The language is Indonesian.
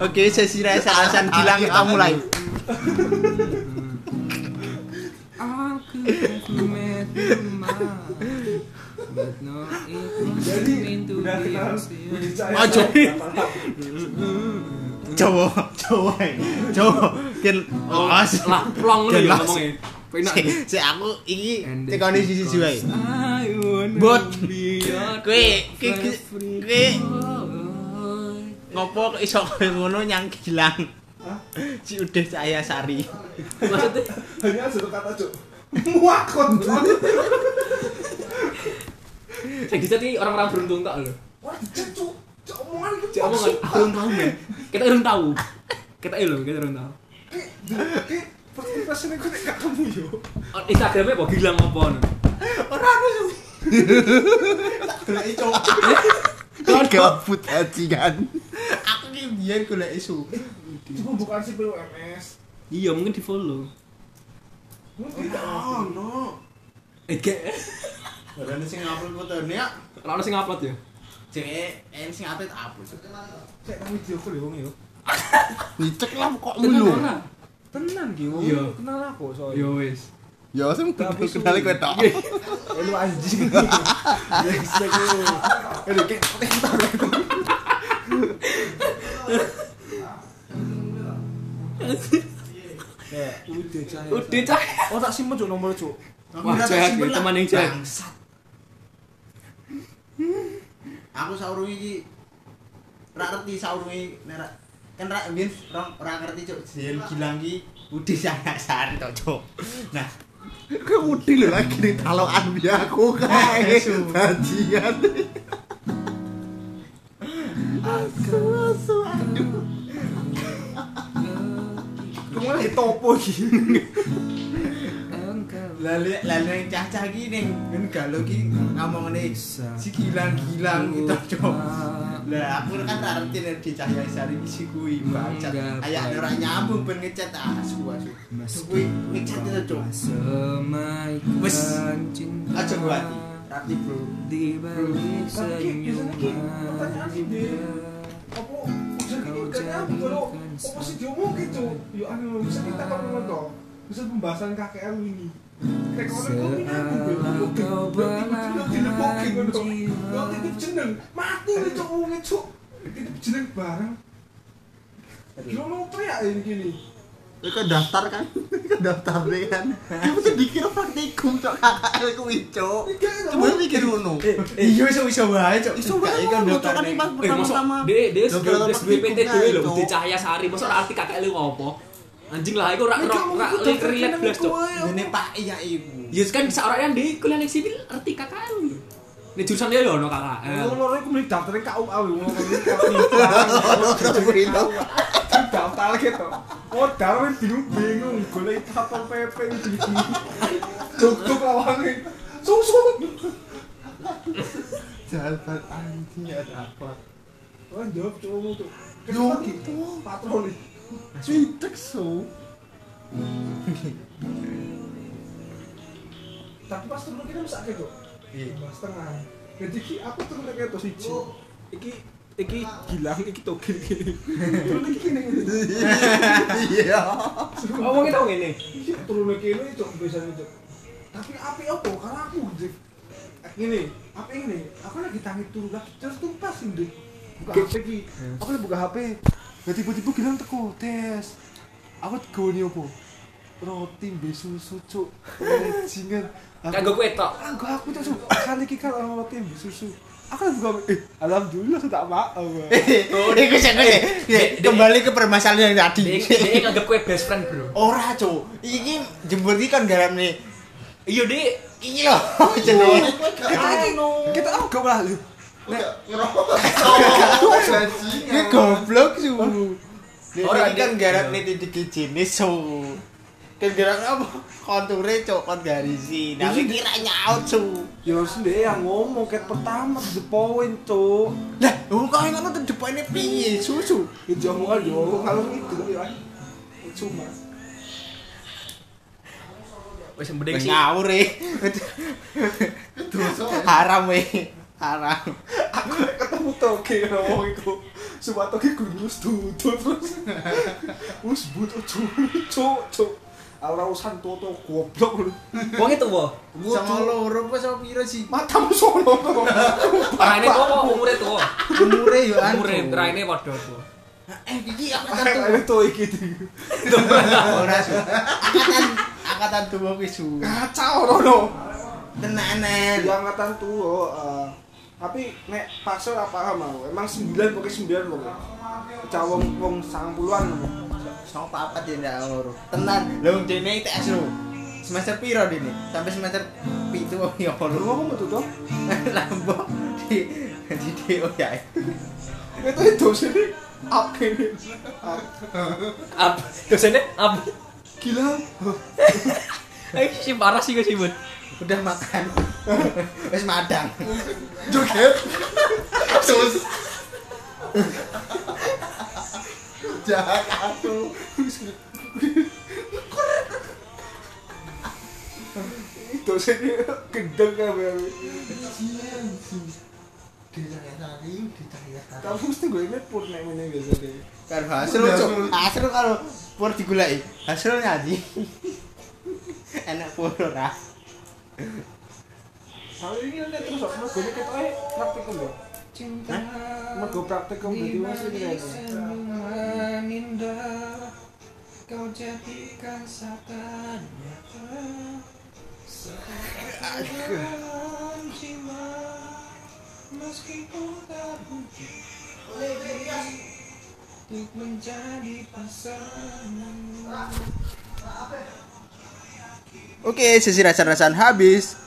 Oke, sesi rasa-rasan bilang kita mulai. Aku Jadi udah kenal. Ojo. Coba, coba, coba. Ken, Oh, awas. lah plong lu ya ngomongnya. Si, aku cek kondisi sisi. Bot. Kowe- kowe- favorite kowe- boy. Ngopo iso koyo ngono nyang gilang? Hah? Si udah saya sari. Maksudnya Hanya satu kata cuk. Muakon. saya bisa nih orang-orang beruntung tak lo. Wah, cuk. Cuk omongan itu. Cek omongan aku belum tahu men. Kita belum tahu. Kita belum, kita belum tahu. Impression aku nek gak kamu yo. Oh, Instagramnya apa gilang apa? Ora aku sih. Golek iso. Gabut ajikan. Aku ki biyen golek isu. Cuma bukan si PUMS. Iya mungkin di follow. Mungkin Oh, no. Eh gak. Barane sing upload fotone ya. Kalau sing upload ya. Cek en sing upload upload. Cek nang video call yo yo. Dicek lah kok mulu. ora? Tenan ki wong Iya. kenal aku soalnya. Yo wis. Ya sing kenal kowe tok. Eh, lu anjing. Eh, kayak Ya, udah cahaya. Udah cah. Oh tak simpen cuk nomor cuk. Wah, jahat teman yang jahat. Aku saurung iki ra ngerti saurung iki nek kan ra mbiyen ora ngerti cuk jen gilang iki udah sangat sari to cuk. Nah, Udah lho lagi ning talokan biar aku kae. Asu. Bajingan. Aku aduh. Kamu lagi topo iki. lalu lalu yang cah-cah ning kan galau iki ngomongane si gilang-gilang gitu cuk. Lah aku kan nek di cahaya sari iki si kuwi bangsat. Kayak ora nyambung ben ngecat asu asu. Terus kuwi ngecat itu cuk. Wes. Aja gua hati. Rati bro. Di balik senyuman apa kan nyambung kalau apa sih diomongin cuk. Yo anu bisa kita ngomong to. Bisa pembahasan KKL ini. Setelah kau belahan jiwa. Titip jeneng, mati nih cok wongnya cok. Titip jeneng bareng. Lo teriak ini gini. Kan daftar kan? Kan daftar deh kan. Kamu tuh dikira praktikum cok KKL kuwi cok. Coba mikir ngono. Iya iso iso wae cuk. Iso wae kan ngono, Cuk, kan dia dia Dokter sudah atau sudah PT praktikum dhewe lho, kae, di Cok. cahaya sari, masa arti lu ngopo? Anjing lah, iku ora ora ora relate blas cok. Ini Pak iya ibu. Ya kan seorang di kuliah nek sipil arti kakek lu. Nek jurusan dia yo ono. Lo lo aku mending daftarin KUA ngomongin daftar gitu. Oh, darah bingung bingung, golek satpol pp gitu. Tuk-tuk lawange. Susu. Jalan anjing ada apa? Oh, jawab cowokmu tuh. Yo, lagi patroli. Citek so. Tapi pas turun kita bisa kayak tuh. Iya. Mas tengah. Jadi ki aku turun kayak tuh siji. Iki iki gilang iki togel gini. Turun iki gini. Iya. Ngomongin tau ngene. Iki turun kayak ini cok biasanya cok. Tapi api apa? Karena aku Dik. Gini, apa ini? Aku lagi tangi turun lagi terus tumpas ini. Buka HP ki. Aku lagi buka HP. Ya tiba-tiba gilang teko tes. Aku tegoni apa? Roti mbek susu cok. Bajingan. Aku- Kagak kowe tok. Enggak aku tuh suka kali iki kan orang roti mbek susu. Aku buka eh alhamdulillah tak maaf. Oh, iku sing ngene. Kembali ke permasalahan yang tadi. Dia nganggep kowe best friend, Bro. Ora, Cuk. Iki jembut iki kan garam nih. Iya, Dik. Iki lho jenenge. Kita aku gak malah lu. Ini goblok su. Ora, Ora iki kan garap nih titik jenis su. Kan garap apa? Konture cok kon garisi. Nah, iki kira nyaut su. Ya harus yang ngomong kayak pertama the point cok. Lah, wong kok ngono tuh depone piye susu? Itu omongan yo kalau itu ya. Cuma. Wis mending sih. Ngawur e. haram weh haram aku ketemu toge ngomong iku sumpah toge gundus dudul terus. Wis but cuk cuk. Ora usan toto goblok lu Wong itu wo. sama loro apa sama piro sih matamu sono to Raine tuwa apa umure tuwa? umure yo anu Umure raine padha tuwa. eh iki angkatan tuwa. ayo to iki ora angkatan angkatan tuwa kuwi su kacau rono tenanan di angkatan tua eh, tapi nek pasar apa paham aku. Emang sembilan pokoknya sembilan pokoknya. Cawong wong sangat puluhan sama papat ya ndak loro tenan. Lho wong dene ITS lho. Semester piro dene? Sampai semester pitu. Wong yo lu lho ngomong betul toh lambok di di DO ya. Itu itu sini apa ini. Ab, dosene ab. gila. Eh, si parah sih guys Bud. udah makan wis madang. Joget. Terus. Jahat aku itu sini gendeng baru kamu mesti gue ini pun nek ini biasa deh karo hasil cuk. hasil kalau pur digulai. Hasil nyaji enak pur ora Kalau ini nanti terus kok gue kita eh praktikum dong. Cinta. Gue praktikum jadi masih ini Kau jadikan sata nyata Sekarang jiwa Meskipun tak mungkin Untuk menjadi pasangan Oke, sesi rasa-rasaan habis.